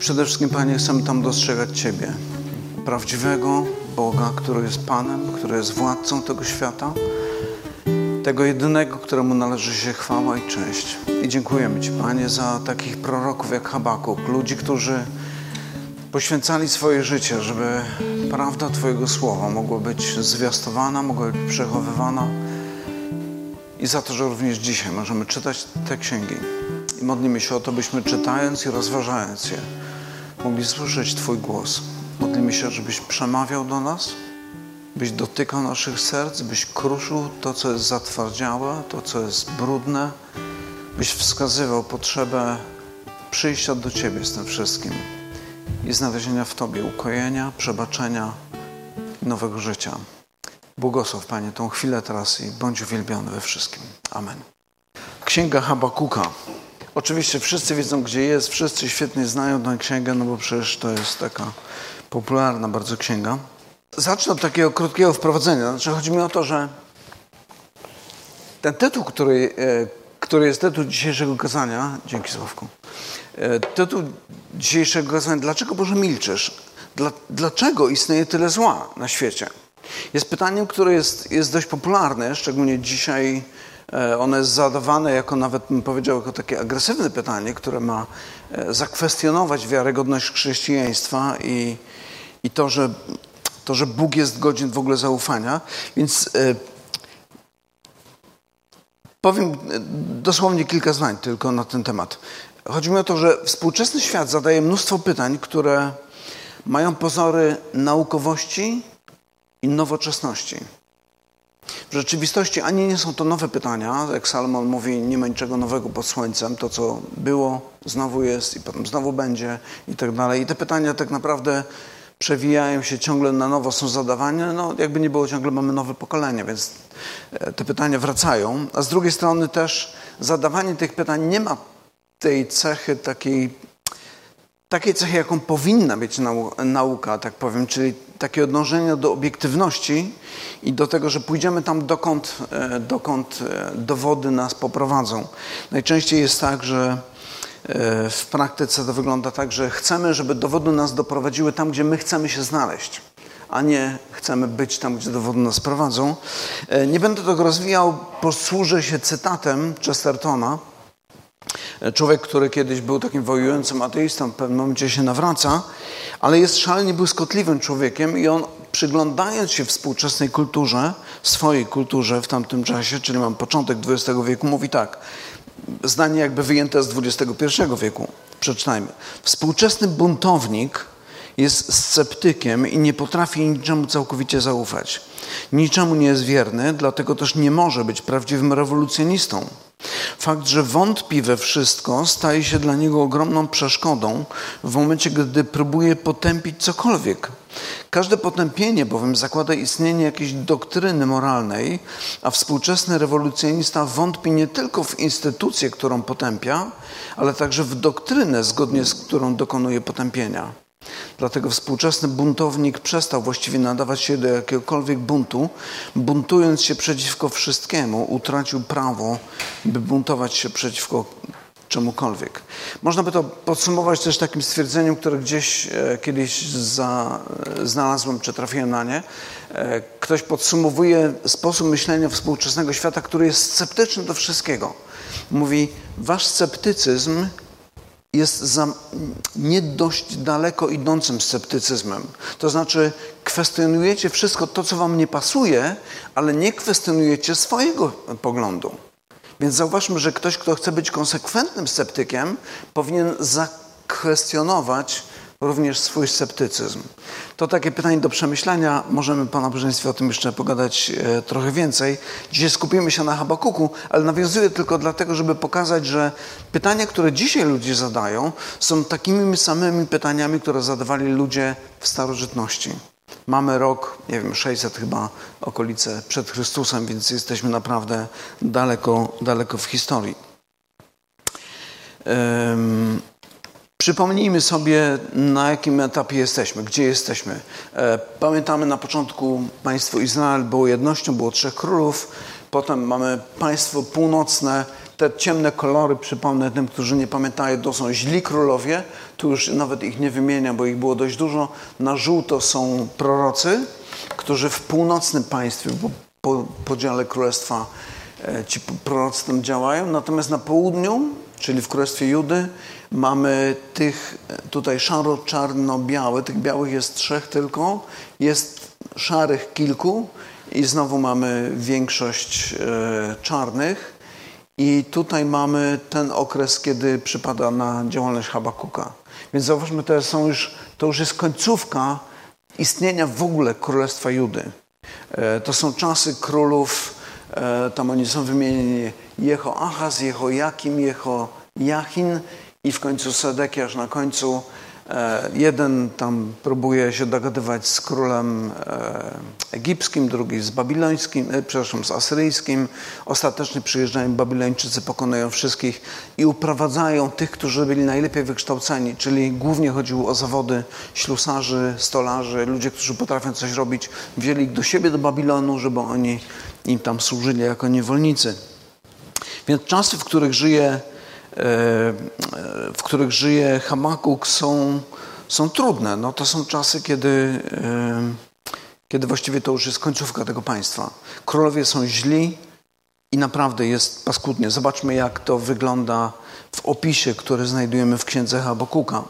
Przede wszystkim, Panie, chcemy tam dostrzegać Ciebie, prawdziwego Boga, który jest Panem, który jest władcą tego świata, tego jedynego, któremu należy się chwała i cześć. I dziękujemy Ci, Panie, za takich proroków jak Habakuk, ludzi, którzy poświęcali swoje życie, żeby prawda Twojego słowa mogła być zwiastowana, mogła być przechowywana. I za to, że również dzisiaj możemy czytać te księgi. I modlimy się o to, byśmy czytając i rozważając je, mogli słyszeć Twój głos. Modlimy się, żebyś przemawiał do nas, byś dotykał naszych serc, byś kruszył to, co jest zatwardziałe, to, co jest brudne, byś wskazywał potrzebę przyjścia do Ciebie z tym wszystkim i znalezienia w Tobie ukojenia, przebaczenia nowego życia. Błogosław, Panie, tą chwilę teraz i bądź uwielbiony we wszystkim. Amen. Księga Habakuka. Oczywiście wszyscy wiedzą, gdzie jest, wszyscy świetnie znają tę księgę, no bo przecież to jest taka popularna bardzo księga. Zacznę od takiego krótkiego wprowadzenia. Znaczy, chodzi mi o to, że ten tytuł, który, e, który jest tytuł dzisiejszego kazania, dzięki Sławku, e, tytuł dzisiejszego kazania, dlaczego Boże milczysz? Dla, dlaczego istnieje tyle zła na świecie? Jest pytaniem, które jest, jest dość popularne, szczególnie dzisiaj ono jest zadawane jako nawet bym powiedział, jako takie agresywne pytanie, które ma zakwestionować wiarygodność chrześcijaństwa i, i to, że to, że Bóg jest godzien w ogóle zaufania. Więc e, powiem e, dosłownie kilka zdań tylko na ten temat. Chodzi mi o to, że współczesny świat zadaje mnóstwo pytań, które mają pozory naukowości i nowoczesności. W rzeczywistości ani nie są to nowe pytania, jak Salomon mówi, nie ma niczego nowego pod słońcem, to co było, znowu jest i potem znowu będzie i tak dalej. I te pytania tak naprawdę przewijają się ciągle na nowo, są zadawane, no jakby nie było, ciągle mamy nowe pokolenie, więc e, te pytania wracają. A z drugiej strony też zadawanie tych pytań nie ma tej cechy takiej, takiej cechy, jaką powinna mieć nauka, tak powiem, czyli takie odnoszenie do obiektywności i do tego, że pójdziemy tam, dokąd, e, dokąd e, dowody nas poprowadzą. Najczęściej jest tak, że E, w praktyce to wygląda tak, że chcemy, żeby dowody nas doprowadziły tam, gdzie my chcemy się znaleźć, a nie chcemy być tam, gdzie dowody nas prowadzą. Nie będę tego rozwijał, posłużę się cytatem Chestertona. Człowiek, który kiedyś był takim wojującym ateistą, w pewnym momencie się nawraca, ale jest szalenie błyskotliwym człowiekiem i on przyglądając się współczesnej kulturze, swojej kulturze w tamtym czasie, czyli mam początek XX wieku, mówi tak – zdanie jakby wyjęte z XXI wieku. Przeczytajmy. Współczesny buntownik jest sceptykiem i nie potrafi niczemu całkowicie zaufać. Niczemu nie jest wierny, dlatego też nie może być prawdziwym rewolucjonistą. Fakt, że wątpi we wszystko, staje się dla niego ogromną przeszkodą w momencie, gdy próbuje potępić cokolwiek. Każde potępienie bowiem zakłada istnienie jakiejś doktryny moralnej, a współczesny rewolucjonista wątpi nie tylko w instytucję, którą potępia, ale także w doktrynę, zgodnie z którą dokonuje potępienia. Dlatego współczesny buntownik przestał właściwie nadawać się do jakiegokolwiek buntu. Buntując się przeciwko wszystkiemu, utracił prawo, by buntować się przeciwko czemukolwiek. Można by to podsumować też takim stwierdzeniem, które gdzieś e, kiedyś za, e, znalazłem, czy trafiłem na nie. E, ktoś podsumowuje sposób myślenia współczesnego świata, który jest sceptyczny do wszystkiego. Mówi, wasz sceptycyzm jest za nie dość daleko idącym sceptycyzmem. To znaczy, kwestionujecie wszystko to, co wam nie pasuje, ale nie kwestionujecie swojego poglądu. Więc zauważmy, że ktoś, kto chce być konsekwentnym sceptykiem, powinien zakwestionować również swój sceptycyzm. To takie pytanie do przemyślenia. Możemy po nabożeństwie o tym jeszcze pogadać e, trochę więcej. Dzisiaj skupimy się na Habakuku, ale nawiązuję tylko dlatego, żeby pokazać, że pytania, które dzisiaj ludzie zadają, są takimi samymi pytaniami, które zadawali ludzie w starożytności. Mamy rok, nie wiem, 600 chyba okolice przed Chrystusem, więc jesteśmy naprawdę daleko, daleko w historii. Przypomnijmy sobie, na jakim etapie jesteśmy, gdzie jesteśmy. E, pamiętamy na początku państwo Izrael było jednością, było trzech królów, potem mamy państwo północne, te ciemne kolory, przypomnę tym, którzy nie pamiętają, to są źli królowie. Tu już nawet ich nie wymieniam, bo ich było dość dużo. Na żółto są prorocy, którzy w północnym państwie, po podziale królestwa, e, ci prorocy tam działają. Natomiast na południu, czyli w królestwie Judy, mamy tych tutaj szaro-czarno-białe. Tych białych jest trzech tylko. Jest szarych kilku i znowu mamy większość e, czarnych. I tutaj mamy ten okres, kiedy przypada na działalność Habakuka. Więc zauważmy, to, są już, to już jest końcówka istnienia w ogóle Królestwa Judy. E, to są czasy królów, e, tam oni są wymienieni Jehoachaz, Jehojakim, Jehojachin i w końcu Sedekiasz na końcu E, jeden tam próbuje się dogadywać z królem e, egipskim, drugi z babilońskim, e, przepraszam, z asyryjskim. Ostatecznie przyjeżdżają Babilończycy, pokonują wszystkich i uprowadzają tych, którzy byli najlepiej wykształceni, czyli głównie chodziło o zawody ślusarzy, stolarzy, ludzie, którzy potrafią coś robić. Wzięli ich do siebie, do Babilonu, żeby oni im tam służyli jako niewolnicy. Więc czasy, w których żyje E, w których żyje Hamakuk, są, są trudne. No, to są czasy, kiedy, e, kiedy właściwie to już jest końcówka tego państwa. Królowie są źli i naprawdę jest paskudnie. Zobaczmy, jak to wygląda w opisie, który znajdujemy w księdze Habakuka.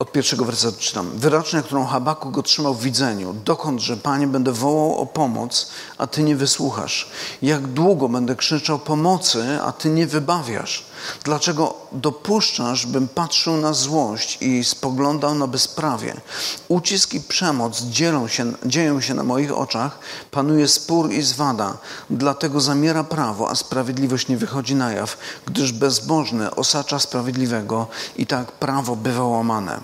Od pierwszego wersetu czytam. Wyrocznia, którą Habakuk otrzymał w widzeniu. Dokąd, że Panie, będę wołał o pomoc, a Ty nie wysłuchasz. Jak długo będę krzyczał pomocy, a Ty nie wybawiasz. Dlaczego dopuszczasz, bym patrzył na złość i spoglądał na bezprawie? Ucisk i przemoc dzielą się, dzieją się na moich oczach, panuje spór i zwada. Dlatego zamiera prawo, a sprawiedliwość nie wychodzi na jaw, gdyż bezbożny osacza sprawiedliwego i tak prawo bywa łamane.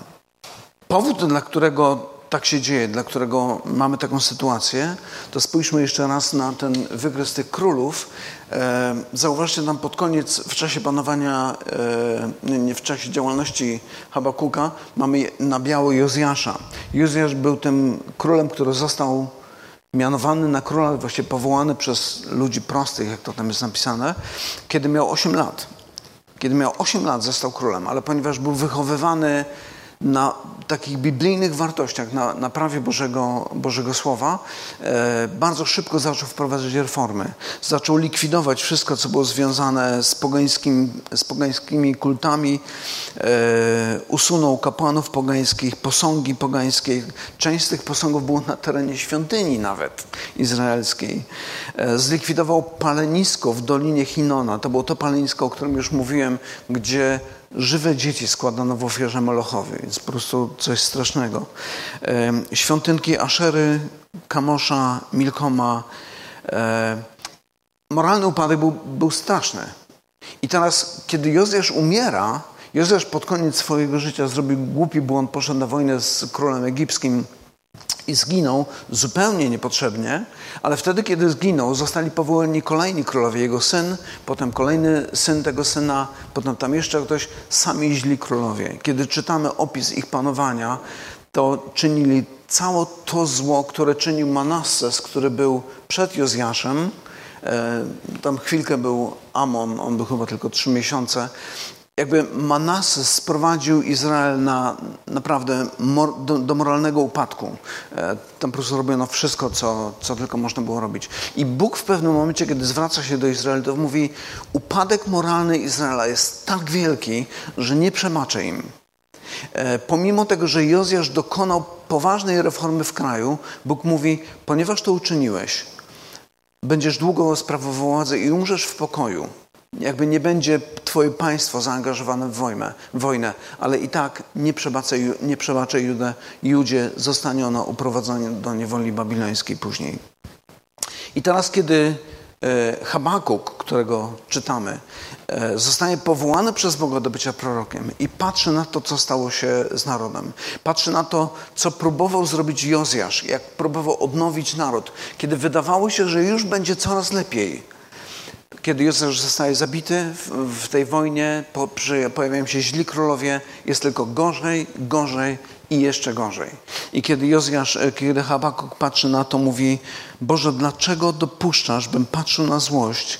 Powód, dla którego tak się dzieje, dla którego mamy taką sytuację, to spójrzmy jeszcze raz na ten wykres tych królów. E, zauważcie tam pod koniec, w czasie panowania, e, nie w czasie działalności Habakuka, mamy na biało Jozjasza. Jozjasz był tym królem, który został mianowany na króla, właściwie powołany przez ludzi prostych, jak to tam jest napisane, kiedy miał 8 lat. Kiedy miał 8 lat, został królem, ale ponieważ był wychowywany na takich biblijnych wartościach, na, na prawie Bożego, Bożego Słowa, e, bardzo szybko zaczął wprowadzać reformy. Zaczął likwidować wszystko, co było związane z, pogańskim, z pogańskimi kultami. E, usunął kapłanów pogańskich, posągi pogańskie. Część z tych posągów było na terenie świątyni nawet izraelskiej. E, zlikwidował palenisko w Dolinie Hinona. To było to palenisko, o którym już mówiłem, gdzie żywe dzieci składano w ofierze Molochowi, więc po prostu coś strasznego. Świątynki Aszery, Kamosza, Milkoma. Moralny upadek był, był straszny. I teraz, kiedy Jozjasz umiera, Jozjasz pod koniec swojego życia zrobił głupi błąd, poszedł na wojnę z królem egipskim i zginął zupełnie niepotrzebnie, ale wtedy, kiedy zginął, zostali powołani kolejni królowie. Jego syn, potem kolejny syn tego syna, potem tam jeszcze ktoś, sami źli królowie. Kiedy czytamy opis ich panowania, to czynili całe to zło, które czynił Manasses, który był przed Jozjaszem. E, tam chwilkę był Amon, on był chyba tylko trzy miesiące jakby Manasses sprowadził Izrael na naprawdę mor, do, do, moralnego upadku. E, tam po prostu robiono wszystko, co, co tylko można było robić. I Bóg w pewnym momencie, kiedy zwraca się do Izraela, to mówi, upadek moralny Izraela jest tak wielki, że nie przemaczę im. E, pomimo tego, że Jozjasz dokonał poważnej reformy w kraju, Bóg mówi, ponieważ to uczyniłeś, będziesz długo sprawował władzę i umrzesz w pokoju jakby nie będzie Twoje państwo zaangażowane w wojnę, wojnę ale i tak nie przebaczę, nie przebaczę Judę, Judzie, zostanie ono uprowadzone do niewoli babilońskiej później. I teraz, kiedy e, Habakuk, którego czytamy, e, zostanie powołany przez Boga do bycia prorokiem i patrzy na to, co stało się z narodem. Patrzy na to, co próbował zrobić Jozjasz, jak próbował odnowić naród, kiedy wydawało się, że już będzie coraz lepiej kiedy Józef zostaje zabity w, tej wojnie, pojawiają się źli królowie, jest tylko gorzej, gorzej i jeszcze gorzej. I kiedy Jozjasz, e, kiedy Habakuk patrzy na to, mówi Boże, dlaczego dopuszczasz, bym patrzył na złość,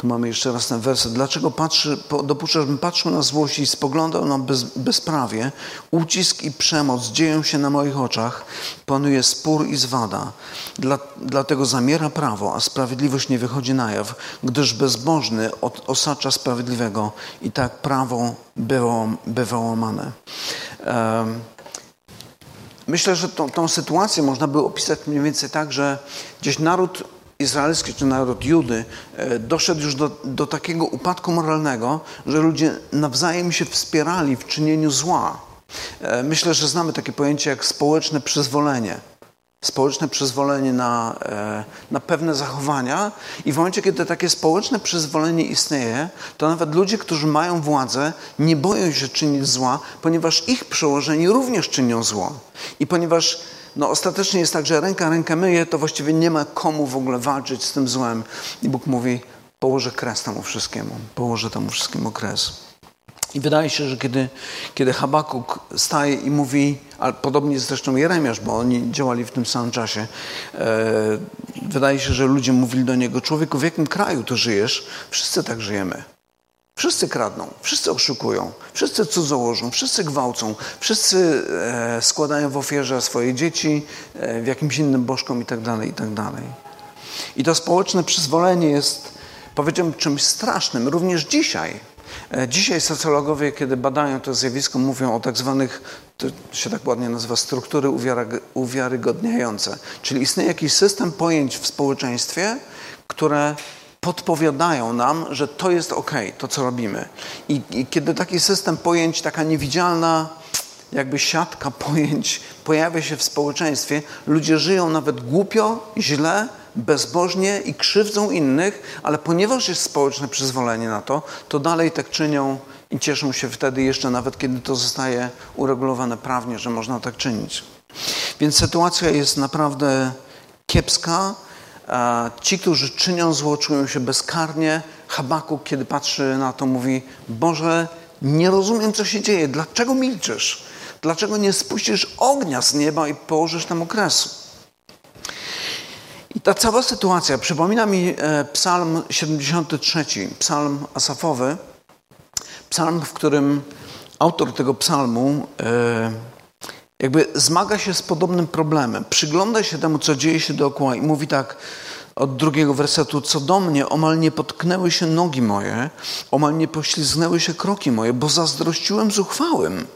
Tu mamy jeszcze raz ten werset. Dlaczego patrzy, dopuszczasz, bym patrzył na złość i spoglądał na bez, bezprawie? Ucisk i przemoc dzieją się na moich oczach. Panuje spór i zwada. Dla, dlatego zamiera prawo, a sprawiedliwość nie wychodzi na jaw, gdyż bezbożny od, osacza sprawiedliwego i tak prawo było, bywa łamane. Um, Myślę, że tą, tą sytuację można by opisać mniej więcej tak, że gdzieś naród izraelski czy naród Judy e, doszedł już do, do takiego upadku moralnego, że ludzie nawzajem się wspierali w czynieniu zła. E, myślę, że znamy takie pojęcie jak społeczne przyzwolenie. Społeczne przyzwolenie na, e, na pewne zachowania, i w momencie, kiedy takie społeczne przyzwolenie istnieje, to nawet ludzie, którzy mają władzę, nie boją się czynić zła, ponieważ ich przełożeni również czynią zło. I ponieważ no ostatecznie jest tak, że ręka rękę myje, to właściwie nie ma komu w ogóle walczyć z tym złem. I Bóg mówi, położę kres temu wszystkiemu, położę temu wszystkiemu kres. I wydaje się, że kiedy, kiedy Habakuk staje i mówi, ale podobnie zresztą Jeremiasz, bo oni działali w tym samym czasie, e, wydaje się, że ludzie mówili do niego, człowieku, w jakim kraju tu żyjesz? Wszyscy tak żyjemy. Wszyscy kradną, wszyscy oszukują, wszyscy cudzołożą, wszyscy gwałcą, wszyscy e, składają w ofierze swoje dzieci e, w jakimś innym bożkom itd., tak itd. Tak I to społeczne przyzwolenie jest, powiedziałbym, czymś strasznym, również dzisiaj. E, dzisiaj socjologowie, kiedy badają to zjawisko, mówią o tak zwanych, to się tak ładnie nazywa, struktury uwiarygodniające. Czyli istnieje jakiś system pojęć w społeczeństwie, które podpowiadają nam, że to jest ok, to co robimy. I, I, kiedy taki system pojęć, taka niewidzialna jakby siatka pojęć pojawia się w społeczeństwie, ludzie żyją nawet głupio, źle, bezbożnie i krzywdzą innych, ale ponieważ jest społeczne przyzwolenie na to, to dalej tak czynią i cieszą się wtedy jeszcze nawet, kiedy to zostaje uregulowane prawnie, że można tak czynić. Więc sytuacja jest naprawdę kiepska, Ci, którzy czynią zło, czują się bezkarnie. Habakuk, kiedy patrzy na to, mówi: Boże, nie rozumiem, co się dzieje. Dlaczego milczysz? Dlaczego nie spuścisz ognia z nieba i położysz tam okresu? I ta cała sytuacja przypomina mi e, Psalm 73, psalm asafowy, psalm, w którym autor tego psalmu e, jakby zmaga się z podobnym problemem. Przygląda się temu, co dzieje się dookoła i mówi tak od drugiego wersetu, co do mnie, omal nie potknęły się nogi moje, omal nie poślizgnęły się kroki moje, bo zazdrościłem zuchwałym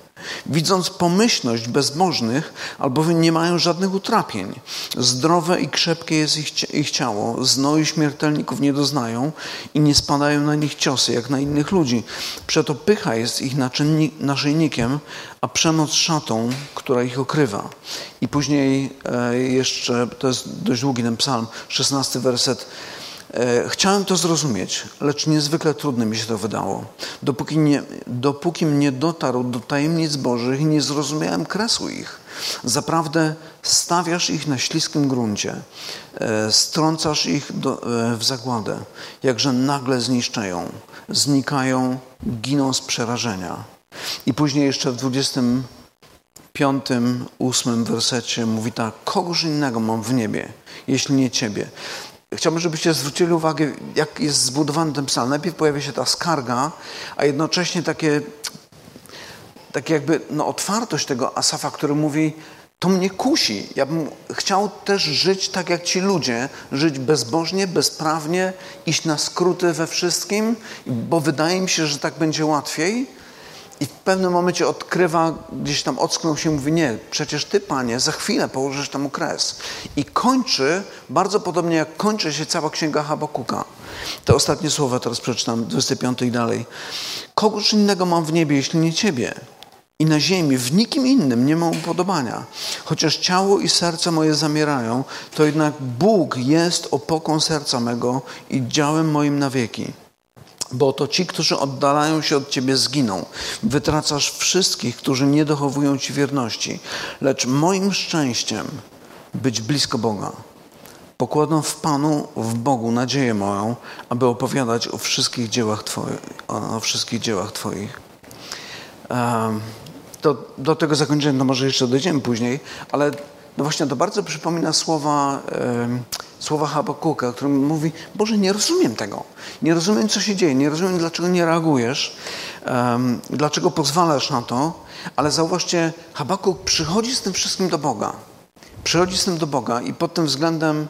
widząc pomyślność bezbożnych, albowiem nie mają żadnych utrapień. Zdrowe i krzepkie jest ich, ich ciało, znoju śmiertelników nie doznają i nie spadają na nich ciosy, jak na innych ludzi. Przeto pycha jest ich naszyjnikiem, a przemoc szatą, która ich okrywa. I później e, jeszcze, to jest dość długi ten psalm, 16 werset, chciałem to zrozumieć, lecz niezwykle trudne mi się to wydało. Dopóki, dopóki mnie dotarł do tajemnic Bożych nie zrozumiałem kresu ich. Zaprawdę stawiasz ich na śliskim gruncie, e, strącasz ich do, e, w zagładę, jakże nagle zniszczają, znikają, giną z przerażenia. I później jeszcze w 25, 8 wersecie mówi tak, kogoż innego mam w niebie, jeśli nie Ciebie. Chciałbym, żebyście zwrócili uwagę, jak jest zbudowany ten psalm. Najpierw pojawia się ta skarga, a jednocześnie takie, takie jakby no, otwartość tego Asafa, który mówi, to mnie kusi. Ja bym chciał też żyć tak jak ci ludzie, żyć bezbożnie, bezprawnie, iść na skróty we wszystkim, bo wydaje mi się, że tak będzie łatwiej. I w pewnym momencie odkrywa, gdzieś tam ocknął się mówi, nie, przecież Ty, Panie, za chwilę położysz temu kres. I kończy, bardzo podobnie jak kończy się cała księga Habakuka. Te ostatnie słowa teraz przeczytam, 25 i dalej. Kogoż innego mam w niebie, jeśli nie Ciebie? I na ziemi w nikim innym nie mam upodobania. Chociaż ciało i serce moje zamierają, to jednak Bóg jest opoką serca mego i działem moim na wieki bo to ci, którzy oddalają się od Ciebie, zginą. Wytracasz wszystkich, którzy nie dochowują Ci wierności. Lecz moim szczęściem być blisko Boga. Pokładam w Panu, w Bogu nadzieję moją, aby opowiadać o wszystkich dziełach Twoich. O wszystkich dziełach twoich. Do, do tego zakończenia to może jeszcze dojdziemy później, ale no właśnie to bardzo przypomina słowa słowa Habakuka, który mówi, Boże, nie rozumiem tego. Nie rozumiem, co się dzieje. Nie rozumiem, dlaczego nie reagujesz. Um, dlaczego pozwalasz na to. Ale zauważcie, Habakuk przychodzi z tym wszystkim do Boga. Przychodzi z tym do Boga i pod tym względem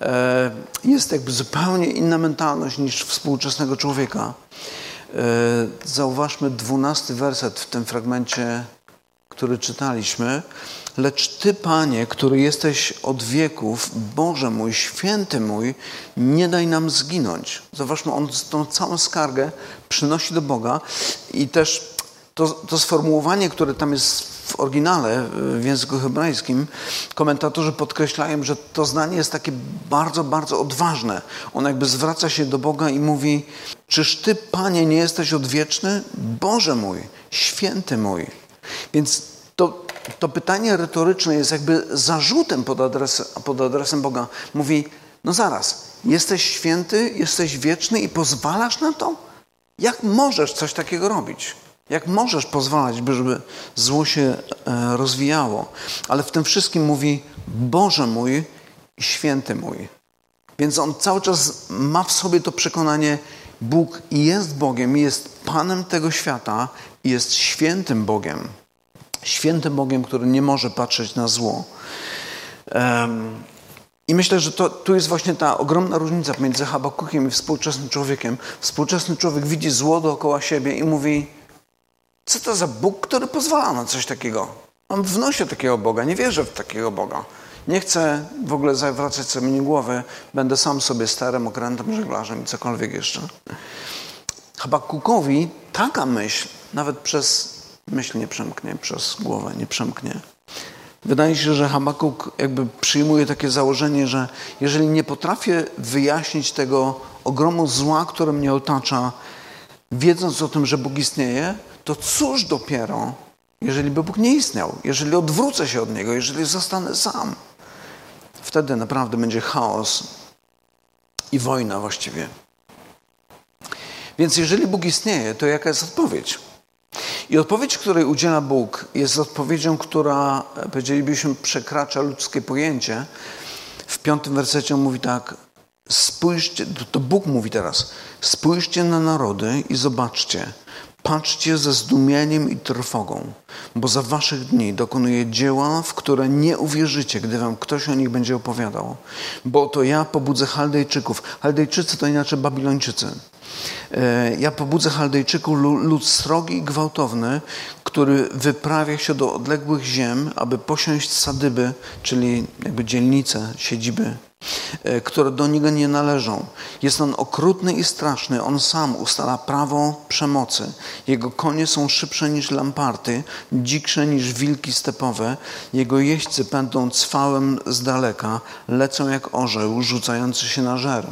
e, jest jakby zupełnie inna mentalność niż współczesnego człowieka. E, zauważmy dwunasty werset w tym fragmencie, który czytaliśmy. Lecz Ty, Panie, który jesteś od wieków, Boże mój, święty mój, nie daj nam zginąć. Zobaczmy, on tą całą skargę przynosi do Boga i też to, to sformułowanie, które tam jest w oryginale, w języku hebrajskim, komentatorzy podkreślają, że to zdanie jest takie bardzo, bardzo odważne. On jakby zwraca się do Boga i mówi: Czyż Ty, Panie, nie jesteś odwieczny? Boże mój, święty mój. Więc to, pytanie retoryczne jest jakby zarzutem pod, adres, pod adresem Boga. Mówi: No zaraz, jesteś święty, jesteś wieczny i pozwalasz na to? Jak możesz coś takiego robić? Jak możesz pozwalać, żeby zło się e, rozwijało? Ale w tym wszystkim mówi Boże mój i święty mój. Więc on cały czas ma w sobie to przekonanie, Bóg jest Bogiem, jest Panem tego świata i jest świętym Bogiem. Świętym Bogiem, który nie może patrzeć na zło. I myślę, że to, tu jest właśnie ta ogromna różnica między Habakukiem i współczesnym człowiekiem. Współczesny człowiek widzi zło dookoła siebie i mówi: co to za Bóg, który pozwala na coś takiego? Mam w nosie takiego Boga, nie wierzę w takiego Boga. Nie chcę w ogóle zawracać sobie głowy, będę sam sobie starym okrętem, żeglarzem i cokolwiek jeszcze. Habakukowi taka myśl nawet przez myśl nie przemknie, przez głowę nie przemknie. Wydaje się, że Habakuk jakby przyjmuje takie założenie, że jeżeli nie potrafię wyjaśnić tego ogromu zła, które mnie otacza, wiedząc o tym, że Bóg istnieje, to cóż dopiero, jeżeli by Bóg nie istniał, jeżeli odwrócę się od Niego, jeżeli zostanę sam. Wtedy naprawdę będzie chaos i wojna właściwie. Więc jeżeli Bóg istnieje, to jaka jest odpowiedź? I odpowiedź, której udziela Bóg, jest odpowiedzią, która, powiedzielibyśmy, przekracza ludzkie pojęcie. W piątym wersecie mówi tak: Spójrzcie, to Bóg mówi teraz, spójrzcie na narody i zobaczcie, Patrzcie ze zdumieniem i trwogą, bo za waszych dni dokonuję dzieła, w które nie uwierzycie, gdy wam ktoś o nich będzie opowiadał. Bo to ja pobudzę Chaldejczyków. Chaldejczycy to inaczej Babilończycy. E, ja pobudzę Chaldejczyków, lud srogi i gwałtowny, który wyprawia się do odległych ziem, aby posiąść sadyby, czyli jakby dzielnice, siedziby E, które do niego nie należą. Jest on okrutny i straszny. On sam ustala prawo przemocy. Jego konie są szybsze niż lamparty, dziksze niż wilki stepowe. Jego jeźdźcy pędzą cwałem z daleka, lecą jak orzeł rzucający się na żer.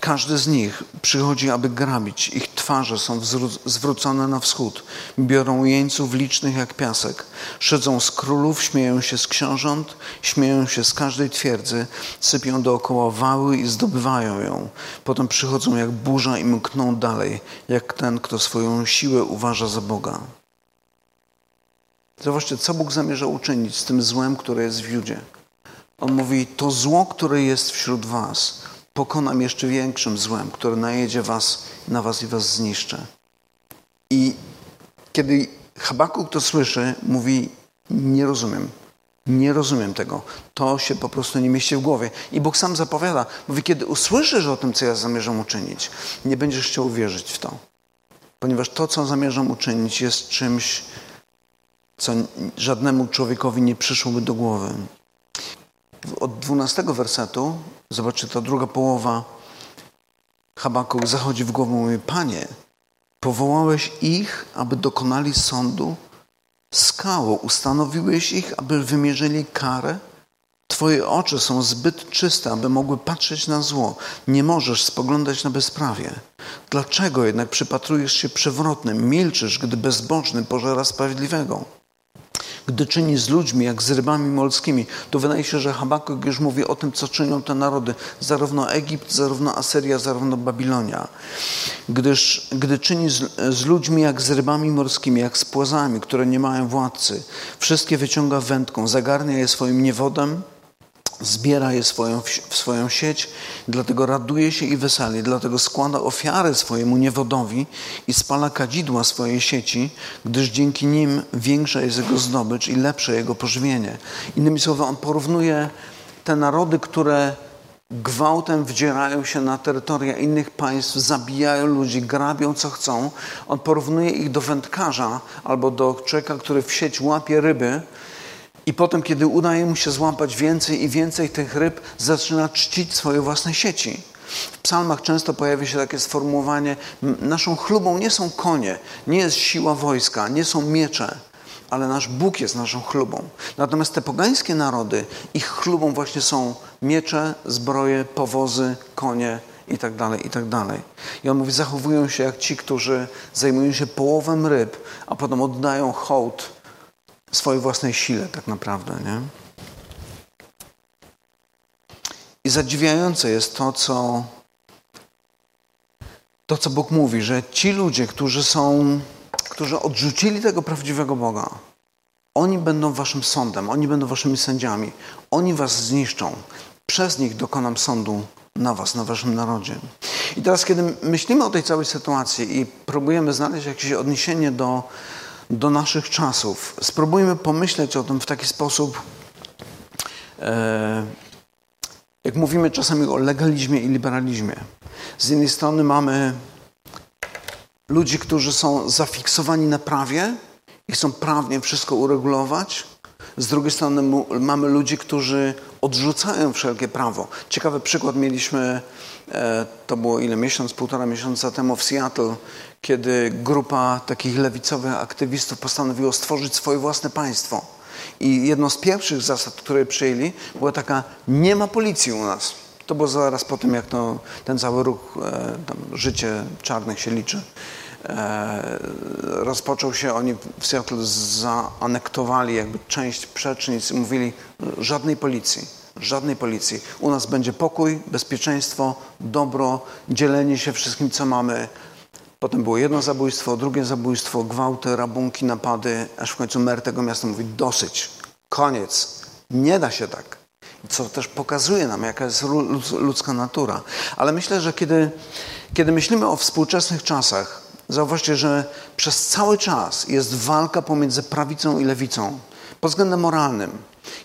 Każdy z nich przychodzi, aby grabić. Ich twarze są zwrócone na wschód. Biorą jeńców licznych jak piasek. Szydzą z królów, śmieją się z książąt, śmieją się z każdej twierdzy, sypią dookoła wały i zdobywają ją. Potem przychodzą jak burza i mkną dalej, jak ten, kto swoją siłę uważa za Boga. Zobaczcie, co Bóg zamierza uczynić z tym złem, które jest w Judzie. On mówi, to zło, które jest wśród was, pokonam jeszcze większym złem, które najedzie was, na was i was zniszczę. I kiedy Habakuk to słyszy, mówi, nie rozumiem. Nie rozumiem tego. To się po prostu nie mieści w głowie. I Bóg sam zapowiada, mówi, kiedy usłyszysz o tym, co ja zamierzam uczynić, nie będziesz chciał uwierzyć w to. Ponieważ to, co zamierzam uczynić, jest czymś, co żadnemu człowiekowi nie przyszłoby do głowy. Od dwunastego wersetu Zobaczcie, ta druga połowa Habakuk zachodzi w głowę i mówi, Panie, powołałeś ich, aby dokonali sądu? Skało, ustanowiłeś ich, aby wymierzyli karę? Twoje oczy są zbyt czyste, aby mogły patrzeć na zło. Nie możesz spoglądać na bezprawie. Dlaczego jednak przypatrujesz się przewrotnym, milczysz, gdy bezbożny pożera sprawiedliwego? Gdy czyni z ludźmi jak z rybami morskimi. Tu wydaje się, że Habakuk już mówi o tym, co czynią te narody, zarówno Egipt, zarówno Asyria, zarówno Babilonia. Gdyż, gdy czyni z, z ludźmi jak z rybami morskimi, jak z płazami, które nie mają władcy, wszystkie wyciąga wędką, zagarnia je swoim niewodem, zbiera je swoją, w swoją sieć, dlatego raduje się i weseli, dlatego składa ofiary swojemu niewodowi i spala kadzidła swojej sieci, gdyż dzięki nim większa jest jego zdobycz i lepsze jego pożywienie. Innymi słowy, on porównuje te narody, które gwałtem wdzierają się na terytoria innych państw, zabijają ludzi, grabią co chcą. On porównuje ich do wędkarza albo do człowieka, który w sieć łapie ryby i potem, kiedy udaje mu się złapać więcej i więcej tych ryb, zaczyna czcić swoje własne sieci. W psalmach często pojawia się takie sformułowanie: Naszą chlubą nie są konie, nie jest siła wojska, nie są miecze, ale nasz Bóg jest naszą chlubą. Natomiast te pogańskie narody, ich chlubą właśnie są miecze, zbroje, powozy, konie itd., tak itd. Tak I on mówi, zachowują się jak ci, którzy zajmują się połowem ryb, a potem oddają hołd swojej własnej sile tak naprawdę, nie? I zadziwiające jest to, co to, co Bóg mówi, że ci ludzie, którzy są, którzy odrzucili tego prawdziwego Boga, oni będą waszym sądem, oni będą waszymi sędziami, oni was zniszczą. Przez nich dokonam sądu na was, na waszym narodzie. I teraz, kiedy myślimy o tej całej sytuacji i próbujemy znaleźć jakieś odniesienie do, do naszych czasów, spróbujmy pomyśleć o tym w taki sposób, e, jak mówimy czasami o legalizmie i liberalizmie. Z jednej strony mamy ludzi, którzy są zafiksowani na prawie i chcą prawnie wszystko uregulować. Z drugiej strony mamy ludzi, którzy odrzucają wszelkie prawo. Ciekawy przykład mieliśmy, e, to było ile miesiąc, półtora miesiąca temu w Seattle, kiedy grupa takich lewicowych aktywistów postanowiła stworzyć swoje własne państwo. I jedną z pierwszych zasad, które przyjęli, była taka: nie ma policji u nas. To było zaraz po tym, jak to, ten cały ruch, e, życie czarnych się liczy. E, rozpoczął się, oni w Seattle zaanektowali jakby część przecznic i mówili żadnej policji, żadnej policji. U nas będzie pokój, bezpieczeństwo, dobro, dzielenie się wszystkim, co mamy. Potem było jedno zabójstwo, drugie zabójstwo, gwałty, rabunki, napady, aż w końcu mer tego miasta mówi dosyć, koniec, nie da się tak. Co też pokazuje nam, jaka jest ludzka natura. Ale myślę, że kiedy, kiedy myślimy o współczesnych czasach, Zauważcie, że przez cały czas jest walka pomiędzy prawicą i lewicą pod względem moralnym.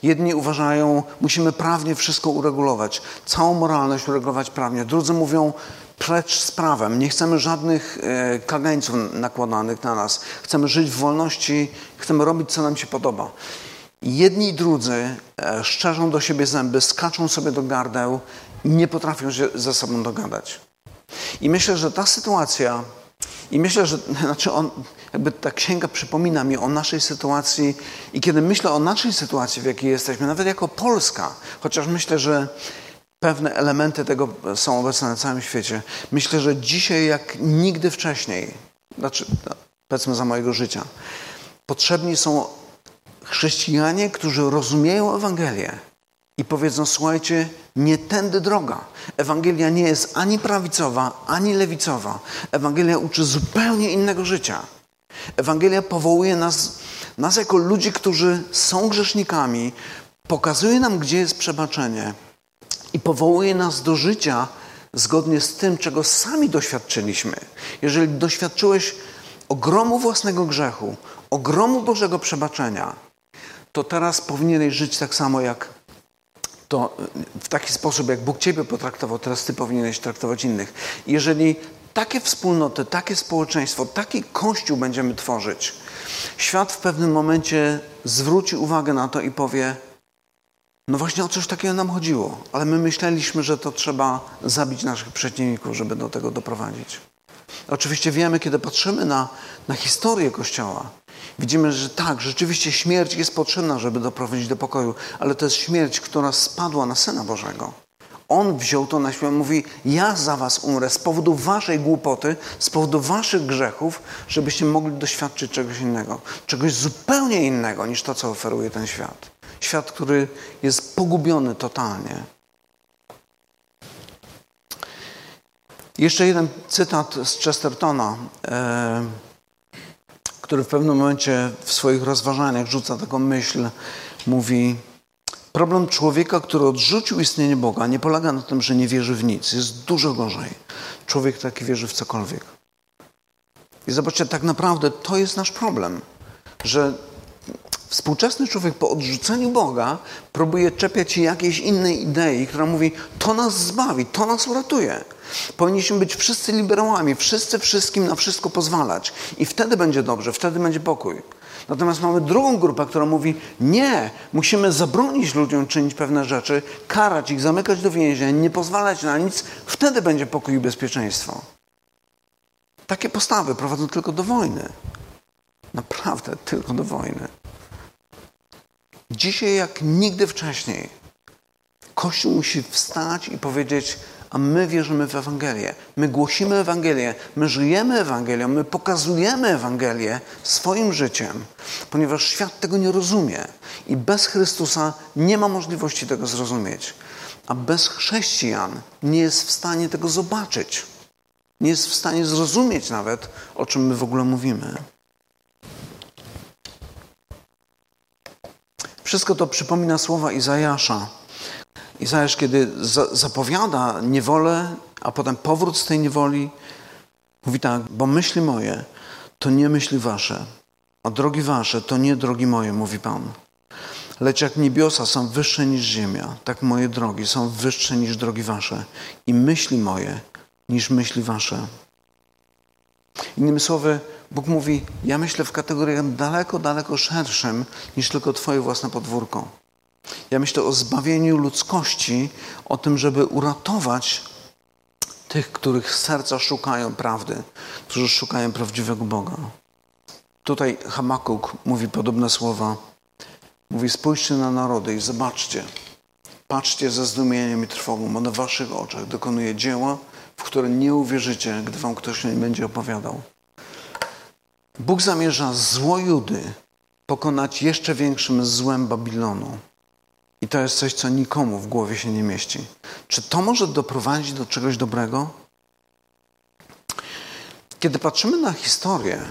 Jedni uważają, musimy prawnie wszystko uregulować, całą moralność uregulować prawnie. Drudzy mówią, precz z prawem, nie chcemy żadnych e, kagańców nakładanych na nas. Chcemy żyć w wolności, chcemy robić, co nam się podoba. Jedni i drudzy e, szczerzą do siebie zęby, skaczą sobie do gardeł i nie potrafią się ze sobą dogadać. I myślę, że ta sytuacja i myślę, że znaczy on, jakby ta księga przypomina mi o naszej sytuacji i kiedy myślę o naszej sytuacji, w jakiej jesteśmy, nawet jako Polska, chociaż myślę, że pewne elementy tego są obecne na całym świecie, myślę, że dzisiaj jak nigdy wcześniej, znaczy no, powiedzmy za mojego życia, potrzebni są chrześcijanie, którzy rozumieją Ewangelię i powiedzą: Słuchajcie, nie tędy droga. Ewangelia nie jest ani prawicowa, ani lewicowa. Ewangelia uczy zupełnie innego życia. Ewangelia powołuje nas, nas jako ludzi, którzy są grzesznikami, pokazuje nam, gdzie jest przebaczenie i powołuje nas do życia zgodnie z tym, czego sami doświadczyliśmy. Jeżeli doświadczyłeś ogromu własnego grzechu, ogromu Bożego przebaczenia, to teraz powinieneś żyć tak samo jak to w taki sposób, jak Bóg Ciebie potraktował, teraz Ty powinieneś traktować innych. Jeżeli takie wspólnoty, takie społeczeństwo, taki kościół będziemy tworzyć, świat w pewnym momencie zwróci uwagę na to i powie: No właśnie o coś takiego nam chodziło, ale my myśleliśmy, że to trzeba zabić naszych przeciwników, żeby do tego doprowadzić. Oczywiście wiemy, kiedy patrzymy na, na historię Kościoła, Widzimy, że tak, rzeczywiście śmierć jest potrzebna, żeby doprowadzić do pokoju, ale to jest śmierć, która spadła na Syna Bożego. On wziął to na siebie, mówi: Ja za was umrę z powodu waszej głupoty, z powodu waszych grzechów, żebyście mogli doświadczyć czegoś innego, czegoś zupełnie innego niż to, co oferuje ten świat. Świat, który jest pogubiony totalnie. Jeszcze jeden cytat z Chestertona. E, który w pewnym momencie w swoich rozważaniach rzuca taką myśl, mówi: Problem człowieka, który odrzucił istnienie Boga, nie polega na tym, że nie wierzy w nic. Jest dużo gorzej. Człowiek taki wierzy w cokolwiek. I zobaczcie, tak naprawdę to jest nasz problem, że współczesny człowiek po odrzuceniu Boga próbuje czepiać się jakiejś innej idei, która mówi, to nas zbawi, to nas uratuje. Powinniśmy być wszyscy liberałami, wszyscy wszystkim na wszystko pozwalać. I wtedy będzie dobrze, wtedy będzie pokój. Natomiast mamy drugą grupę, która mówi: Nie, musimy zabronić ludziom czynić pewne rzeczy, karać ich, zamykać do więzienia, nie pozwalać na nic, wtedy będzie pokój i bezpieczeństwo. Takie postawy prowadzą tylko do wojny. Naprawdę tylko do wojny. Dzisiaj, jak nigdy wcześniej, Kościół musi wstać i powiedzieć: a my wierzymy w Ewangelię. My głosimy Ewangelię, my żyjemy Ewangelią, my pokazujemy Ewangelię swoim życiem, ponieważ świat tego nie rozumie i bez Chrystusa nie ma możliwości tego zrozumieć. A bez chrześcijan nie jest w stanie tego zobaczyć. Nie jest w stanie zrozumieć nawet, o czym my w ogóle mówimy. Wszystko to przypomina słowa Izajasza Izajasz, kiedy za, zapowiada niewolę, a potem powrót z tej niewoli, mówi tak, bo myśli moje to nie myśli wasze, a drogi wasze to nie drogi moje, mówi Pan. Lecz jak niebiosa są wyższe niż ziemia, tak moje drogi są wyższe niż drogi wasze i myśli moje niż myśli wasze. Innymi słowy, Bóg mówi, ja myślę w kategoriach daleko, daleko szerszym niż tylko twoje własne podwórko. Ja myślę o zbawieniu ludzkości, o tym, żeby uratować tych, których serca szukają prawdy, którzy szukają prawdziwego Boga. Tutaj Hamakuk mówi podobne słowa. Mówi: Spójrzcie na narody i zobaczcie. Patrzcie ze zdumieniem i trwogą, na waszych oczach dokonuje dzieła, w które nie uwierzycie, gdy wam ktoś nie będzie opowiadał. Bóg zamierza zło Judy pokonać jeszcze większym złem Babilonu. I to jest coś, co nikomu w głowie się nie mieści. Czy to może doprowadzić do czegoś dobrego? Kiedy patrzymy na historię,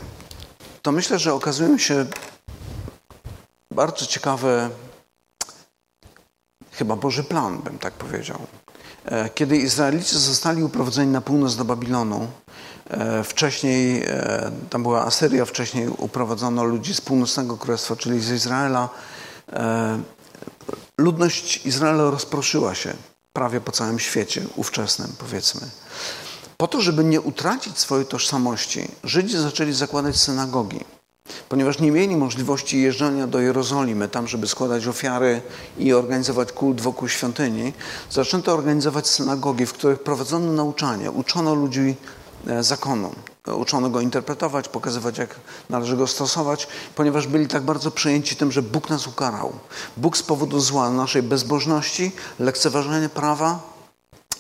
to myślę, że okazują się bardzo ciekawe, chyba Boży plan, bym tak powiedział. E, kiedy Izraelici zostali uprowadzeni na północ do Babilonu, wcześniej e, tam była Asyria, wcześniej uprowadzono ludzi z północnego królestwa, czyli z Izraela ludność Izraela rozproszyła się prawie po całym świecie ówczesnym, powiedzmy. Po to, żeby nie utracić swojej tożsamości, Żydzi zaczęli zakładać synagogi, ponieważ nie mieli możliwości jeżdżenia do Jerozolimy, tam, żeby składać ofiary i organizować kult wokół świątyni. Zaczęto organizować synagogi, w których prowadzono nauczanie, uczono ludzi e, zakonu. Uczono go interpretować, pokazywać, jak należy go stosować, ponieważ byli tak bardzo przejęci tym, że Bóg nas ukarał. Bóg z powodu zła naszej bezbożności, lekceważenia prawa,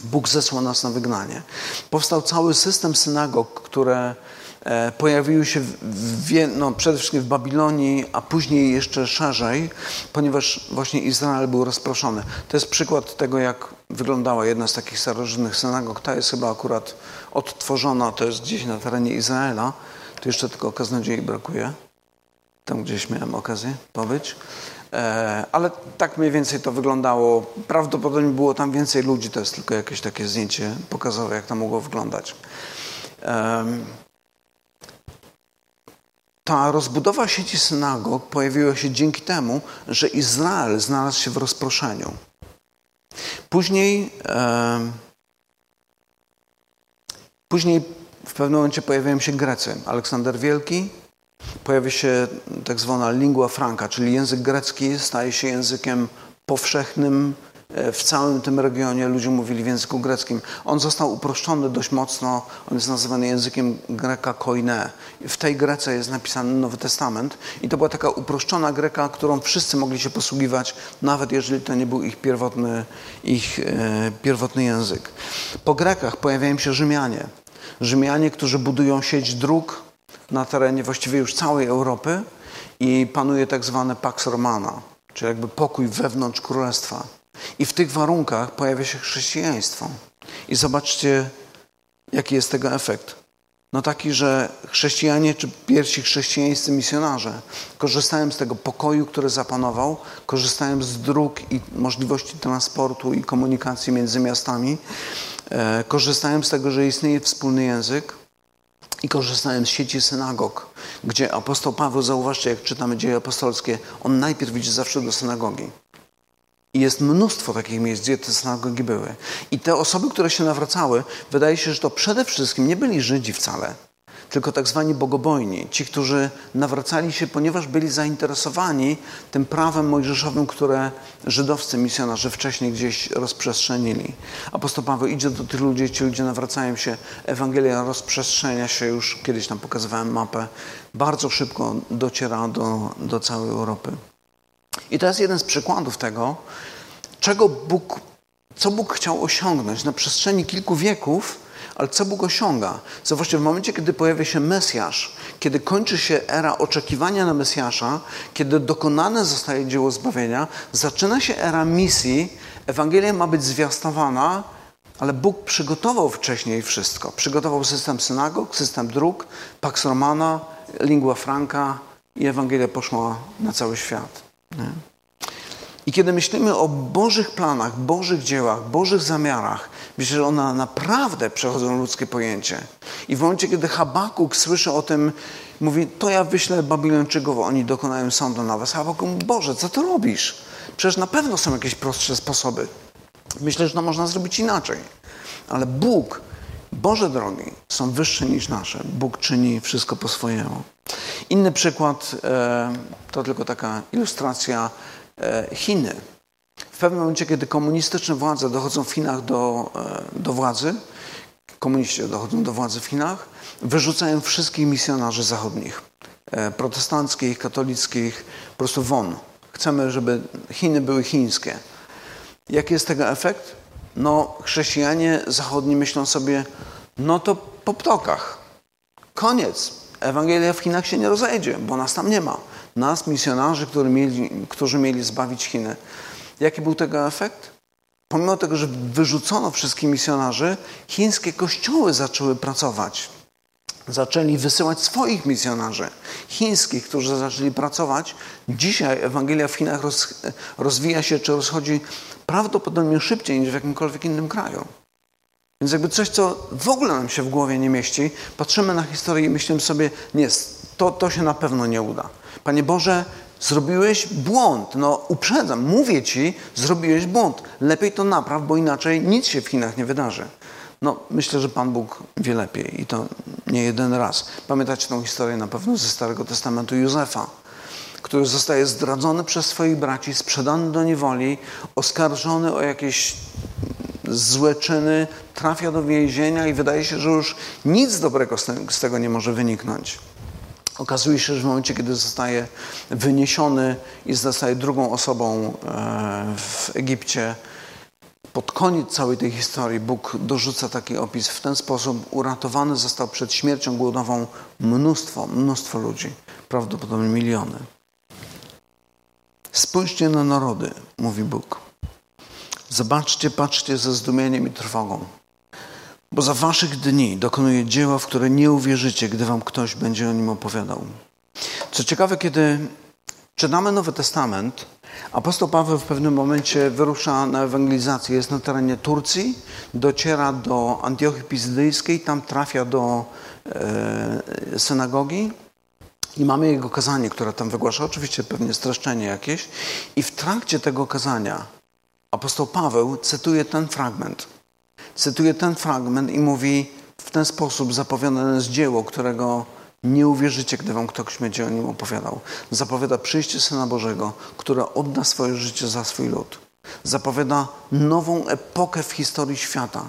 Bóg zesłał nas na wygnanie. Powstał cały system synagog, które pojawiły się w, no, przede wszystkim w Babilonii, a później jeszcze szerzej, ponieważ właśnie Izrael był rozproszony. To jest przykład tego, jak wyglądała jedna z takich starożytnych synagog. Ta jest chyba akurat odtworzona, to jest gdzieś na terenie Izraela. Tu jeszcze tylko kaznodziei brakuje. Tam gdzieś miałem okazję pobyć. E, ale tak mniej więcej to wyglądało. Prawdopodobnie było tam więcej ludzi, to jest tylko jakieś takie zdjęcie pokazowe, jak to mogło wyglądać. Ta rozbudowa sieci synagog pojawiła się dzięki temu, że Izrael znalazł się w rozproszeniu. Później, e, później w pewnym momencie pojawiają się Grecy. Aleksander Wielki, pojawia się tak zwana lingua franca, czyli język grecki staje się językiem powszechnym w całym tym regionie ludzie mówili w języku greckim. On został uproszczony dość mocno, on jest nazywany językiem greka koine. W tej Grece jest napisany Nowy Testament i to była taka uproszczona greka, którą wszyscy mogli się posługiwać, nawet jeżeli to nie był ich pierwotny, ich, e, pierwotny język. Po Grekach pojawiają się Rzymianie. Rzymianie, którzy budują sieć dróg na terenie właściwie już całej Europy i panuje tak zwany Pax Romana, czyli jakby pokój wewnątrz królestwa. I w tych warunkach pojawia się chrześcijaństwo. I zobaczcie, jaki jest tego efekt. No taki, że chrześcijanie czy pierwsi chrześcijańscy misjonarze korzystają z tego pokoju, który zapanował, korzystają z dróg i możliwości transportu i komunikacji między miastami, e, korzystają z tego, że istnieje wspólny język i korzystają z sieci synagog, gdzie apostoł Paweł, zauważcie, jak czytamy dzieje apostolskie, on najpierw idzie zawsze do synagogi. I jest mnóstwo takich miejsc, gdzie te synagogi były. I te osoby, które się nawracały, wydaje się, że to przede wszystkim nie byli Żydzi wcale, tylko tak zwani bogobojni. Ci, którzy nawracali się, ponieważ byli zainteresowani tym prawem mojżeszowym, które żydowscy misjonarze wcześniej gdzieś rozprzestrzenili. Apostoł Paweł idzie do tych ludzi, ci ludzie nawracają się, Ewangelia rozprzestrzenia się, już kiedyś tam pokazywałem mapę, bardzo szybko dociera do, do całej Europy. I to jest jeden z przykładów tego, czego Bóg, co Bóg chciał osiągnąć na przestrzeni kilku wieków, ale co Bóg osiąga? Zobaczcie, w momencie, kiedy pojawia się Mesjasz, kiedy kończy się era oczekiwania na Mesjasza, kiedy dokonane zostaje dzieło zbawienia, zaczyna się era misji, Ewangelia ma być zwiastowana, ale Bóg przygotował wcześniej wszystko. Przygotował system synagog, system dróg, Pax Romana, lingua franca i Ewangelia poszła na cały świat. Nie? I kiedy myślimy o Bożych planach, Bożych dziełach, Bożych zamiarach, myślę, że one naprawdę przechodzą ludzkie pojęcie. I w momencie, kiedy Habakuk słyszy o tym, mówi, to ja wyślę Babilończyków, oni dokonają sądu na was. Habakuk mówi, Boże, co ty robisz? Przecież na pewno są jakieś prostsze sposoby. Myślę, że to można zrobić inaczej. Ale Bóg, Boże drogi są wyższe niż nasze. Bóg czyni wszystko po swojemu. Inny przykład e, to tylko taka ilustracja e, Chiny. W pewnym momencie, kiedy komunistyczne władze dochodzą w Chinach do, e, do władzy, komuniści dochodzą do władzy w Chinach, wyrzucają wszystkich misjonarzy zachodnich, protestanckich, katolickich, po prostu won. Chcemy, żeby Chiny były chińskie. Jaki jest tego efekt? No, chrześcijanie zachodni myślą sobie, no to po ptokach. Koniec. Ewangelia w Chinach się nie rozejdzie, bo nas tam nie ma. Nas, misjonarzy, którzy mieli, którzy mieli zbawić Chiny. Jaki był tego efekt? Pomimo tego, że wyrzucono wszystkich misjonarzy, chińskie kościoły zaczęły pracować. Zaczęli wysyłać swoich misjonarzy, chińskich, którzy zaczęli pracować. Dzisiaj Ewangelia w Chinach roz, rozwija się czy rozchodzi prawdopodobnie szybciej niż w jakimkolwiek innym kraju. Więc jakby coś, co w ogóle nam się w głowie nie mieści, patrzymy na historię i myślimy sobie, nie, to, to się na pewno nie uda. Panie Boże, zrobiłeś błąd. No uprzedzam, mówię Ci, zrobiłeś błąd. Lepiej to napraw, bo inaczej nic się w Chinach nie wydarzy. No, myślę, że Pan Bóg wie lepiej i to nie jeden raz. Pamiętacie tą historię na pewno ze Starego Testamentu Józefa, który zostaje zdradzony przez swoich braci, sprzedany do niewoli, oskarżony o jakieś złe czyny, trafia do więzienia i wydaje się, że już nic dobrego z tego nie może wyniknąć. Okazuje się, że w momencie, kiedy zostaje wyniesiony i zostaje drugą osobą e, w Egipcie, pod koniec całej tej historii Bóg dorzuca taki opis. W ten sposób uratowany został przed śmiercią głodową mnóstwo, mnóstwo ludzi, prawdopodobnie miliony. Spójrzcie na narody, mówi Bóg. Zobaczcie, patrzcie ze zdumieniem i trwogą. Bo za waszych dni dokonuje dzieła, w które nie uwierzycie, gdy wam ktoś będzie o nim opowiadał. Co ciekawe, kiedy czytamy Nowy Testament, apostoł Paweł w pewnym momencie wyrusza na ewangelizację. Jest na terenie Turcji, dociera do Antiochii Pizydyjskiej, tam trafia do e, synagogi i mamy jego kazanie, które tam wygłasza, oczywiście pewnie streszczenie jakieś. I w trakcie tego kazania apostoł Paweł cytuje ten fragment. Cytuje ten fragment i mówi w ten sposób zapowiadane jest dzieło, którego nie uwierzycie, gdy wam ktoś będzie o nim opowiadał. Zapowiada przyjście Syna Bożego, które odda swoje życie za swój lud. Zapowiada nową epokę w historii świata.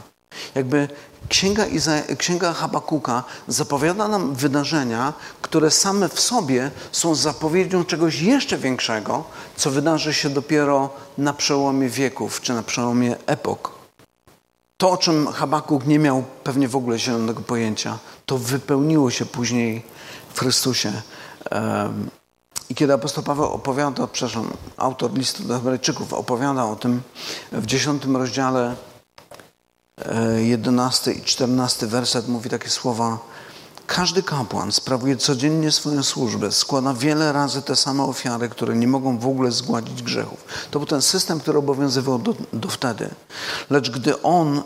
Jakby Księga, Iza- Księga Habakuka zapowiada nam wydarzenia, które same w sobie są zapowiedzią czegoś jeszcze większego, co wydarzy się dopiero na przełomie wieków czy na przełomie epok. To, o czym Habakuk nie miał pewnie w ogóle zielonego pojęcia, to wypełniło się później w Chrystusie. I kiedy apostoł Paweł opowiada, przepraszam, autor listu do Hebrajczyków opowiada o tym w dziesiątym rozdziale 11 e, i 14 werset mówi takie słowa każdy kapłan sprawuje codziennie swoją służbę, składa wiele razy te same ofiary, które nie mogą w ogóle zgładzić grzechów. To był ten system, który obowiązywał do, do wtedy. Lecz gdy on,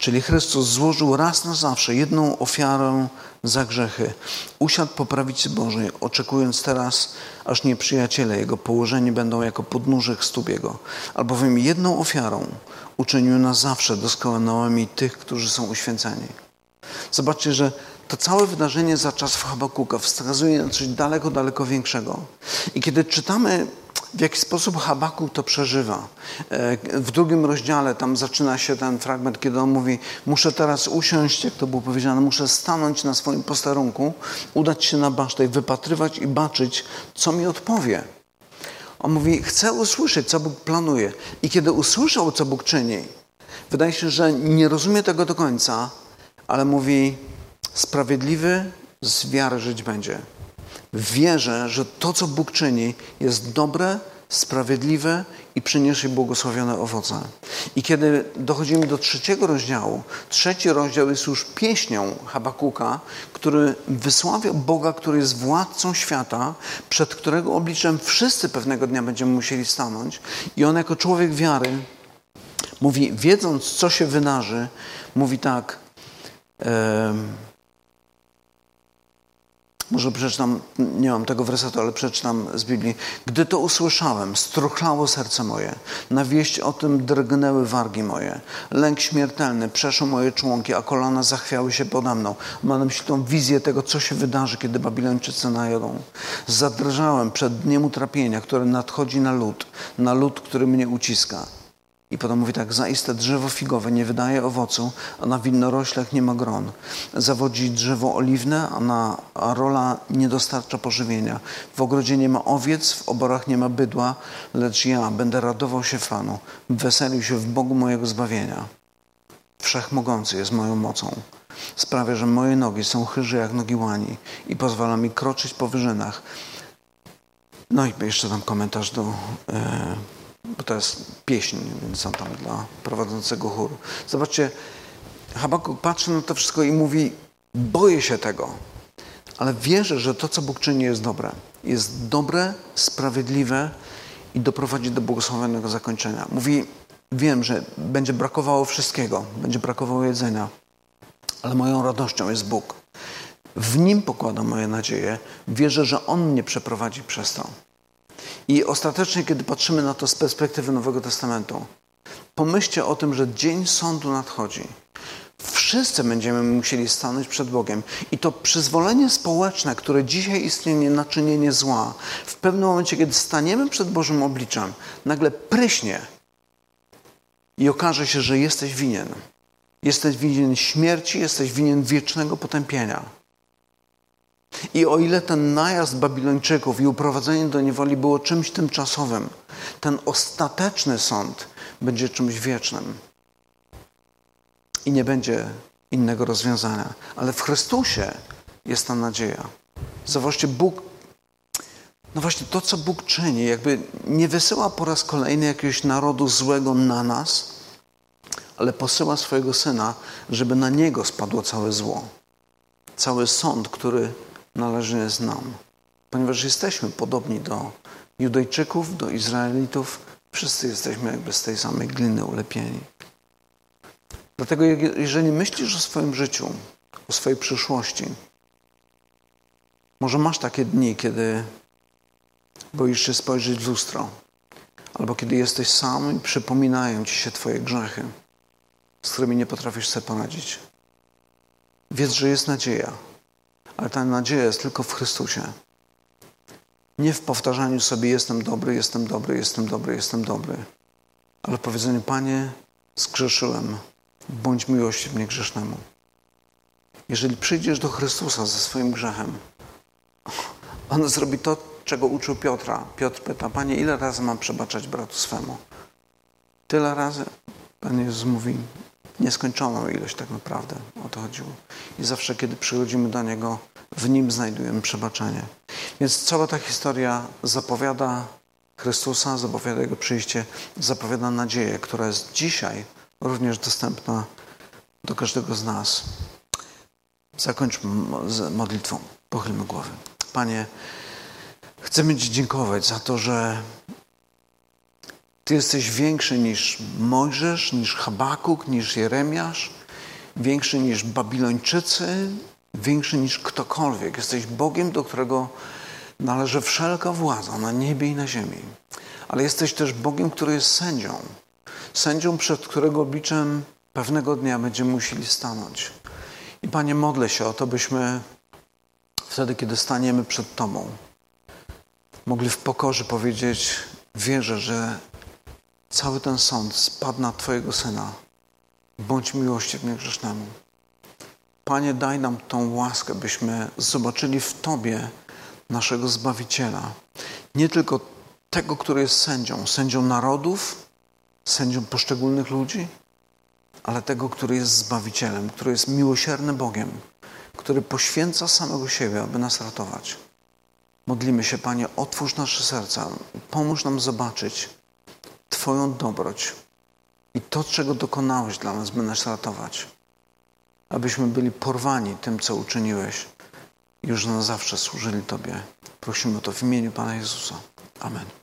czyli Chrystus, złożył raz na zawsze jedną ofiarę za grzechy, usiadł po prawicy Bożej, oczekując teraz, aż nieprzyjaciele Jego położeni będą jako podnóżek stóp Jego, albowiem jedną ofiarą uczynił na zawsze doskonałymi tych, którzy są uświęceni. Zobaczcie, że to całe wydarzenie za czasów Habakuka wskazuje na coś daleko, daleko większego. I kiedy czytamy, w jaki sposób Habakuk to przeżywa, e, w drugim rozdziale tam zaczyna się ten fragment, kiedy on mówi: Muszę teraz usiąść, jak to było powiedziane, muszę stanąć na swoim posterunku, udać się na basztę i wypatrywać i baczyć, co mi odpowie. On mówi: Chcę usłyszeć, co Bóg planuje. I kiedy usłyszał, co Bóg czyni, wydaje się, że nie rozumie tego do końca, ale mówi: Sprawiedliwy z wiary żyć będzie. Wierzę, że to, co Bóg czyni, jest dobre, sprawiedliwe i przyniesie błogosławione owoce. I kiedy dochodzimy do trzeciego rozdziału, trzeci rozdział jest już pieśnią Habakuka, który wysławia Boga, który jest władcą świata, przed którego obliczem wszyscy pewnego dnia będziemy musieli stanąć. I on jako człowiek wiary mówi, wiedząc co się wydarzy, mówi tak, może przeczytam, nie mam tego wersetu, ale przeczytam z Biblii. Gdy to usłyszałem, struchlało serce moje. Na wieść o tym drgnęły wargi moje. Lęk śmiertelny przeszł moje członki, a kolana zachwiały się pode mną. Mam na myśli tą wizję tego, co się wydarzy, kiedy Babilończycy najadą. Zadrżałem przed dniem utrapienia, które nadchodzi na lud, na lud, który mnie uciska. I potem mówi tak, zaiste drzewo figowe nie wydaje owocu, a na winnoroślach nie ma gron. Zawodzi drzewo oliwne, a, na, a rola nie dostarcza pożywienia. W ogrodzie nie ma owiec, w oborach nie ma bydła, lecz ja będę radował się Panu, weselił się w Bogu mojego zbawienia. Wszechmogący jest moją mocą. Sprawia, że moje nogi są chyże jak nogi łani i pozwala mi kroczyć po wyżynach. No i jeszcze tam komentarz do... E, bo to jest pieśń, więc są tam dla prowadzącego chóru. Zobaczcie, Habakuk patrzy na to wszystko i mówi, boję się tego, ale wierzę, że to, co Bóg czyni, jest dobre. Jest dobre, sprawiedliwe i doprowadzi do błogosławionego zakończenia. Mówi, wiem, że będzie brakowało wszystkiego, będzie brakowało jedzenia, ale moją radością jest Bóg. W Nim pokładam moje nadzieje. Wierzę, że On mnie przeprowadzi przez to. I ostatecznie, kiedy patrzymy na to z perspektywy Nowego Testamentu, pomyślcie o tym, że dzień sądu nadchodzi. Wszyscy będziemy musieli stanąć przed Bogiem. I to przyzwolenie społeczne, które dzisiaj istnieje na czynienie zła, w pewnym momencie, kiedy staniemy przed Bożym obliczem, nagle pryśnie i okaże się, że jesteś winien. Jesteś winien śmierci, jesteś winien wiecznego potępienia. I o ile ten najazd Babilończyków i uprowadzenie do niewoli było czymś tymczasowym, ten ostateczny sąd będzie czymś wiecznym. I nie będzie innego rozwiązania. Ale w Chrystusie jest ta nadzieja. Zobaczcie, Bóg, no właśnie to, co Bóg czyni, jakby nie wysyła po raz kolejny jakiegoś narodu złego na nas, ale posyła swojego Syna, żeby na Niego spadło całe zło. Cały sąd, który należy nam, ponieważ jesteśmy podobni do Judejczyków, do Izraelitów. Wszyscy jesteśmy jakby z tej samej gliny ulepieni. Dlatego, jeżeli myślisz o swoim życiu, o swojej przyszłości, może masz takie dni, kiedy boisz się spojrzeć w lustro, albo kiedy jesteś sam i przypominają ci się Twoje grzechy, z którymi nie potrafisz sobie poradzić. Wiedz, że jest nadzieja, ale ta nadzieja jest tylko w Chrystusie. Nie w powtarzaniu sobie jestem dobry, jestem dobry, jestem dobry, jestem dobry, ale w powiedzeniu Panie, zgrzeszyłem, bądź miłosierny grzesznemu. Jeżeli przyjdziesz do Chrystusa ze swoim grzechem, On zrobi to, czego uczył Piotra. Piotr pyta, Panie, ile razy mam przebaczać bratu swemu? Tyle razy? Pan Jezus mówi, nieskończoną ilość tak naprawdę. O to chodziło. I zawsze, kiedy przychodzimy do Niego, w Nim znajdujemy przebaczenie. Więc cała ta historia zapowiada Chrystusa, zapowiada Jego przyjście, zapowiada nadzieję, która jest dzisiaj również dostępna do każdego z nas. Zakończmy modlitwą. Pochylmy głowy. Panie, chcemy Ci dziękować za to, że Ty jesteś większy niż Mojżesz, niż Habakuk, niż Jeremiasz, większy niż Babilończycy, większy niż ktokolwiek. Jesteś Bogiem, do którego należy wszelka władza na niebie i na ziemi. Ale jesteś też Bogiem, który jest sędzią. Sędzią, przed którego obliczem pewnego dnia będziemy musieli stanąć. I Panie, modlę się o to, byśmy wtedy, kiedy staniemy przed Tobą, mogli w pokorze powiedzieć: Wierzę, że cały ten sąd spadł na Twojego syna. Bądź miłosierny grzesznemu. Panie, daj nam tą łaskę, byśmy zobaczyli w Tobie naszego Zbawiciela. Nie tylko tego, który jest sędzią, sędzią narodów, sędzią poszczególnych ludzi, ale tego, który jest Zbawicielem, który jest miłosiernym Bogiem, który poświęca samego siebie, aby nas ratować. Modlimy się, Panie, otwórz nasze serca, pomóż nam zobaczyć Twoją dobroć i to, czego dokonałeś dla nas, by nas ratować. Abyśmy byli porwani tym, co uczyniłeś już na zawsze służyli Tobie. Prosimy o to w imieniu Pana Jezusa. Amen.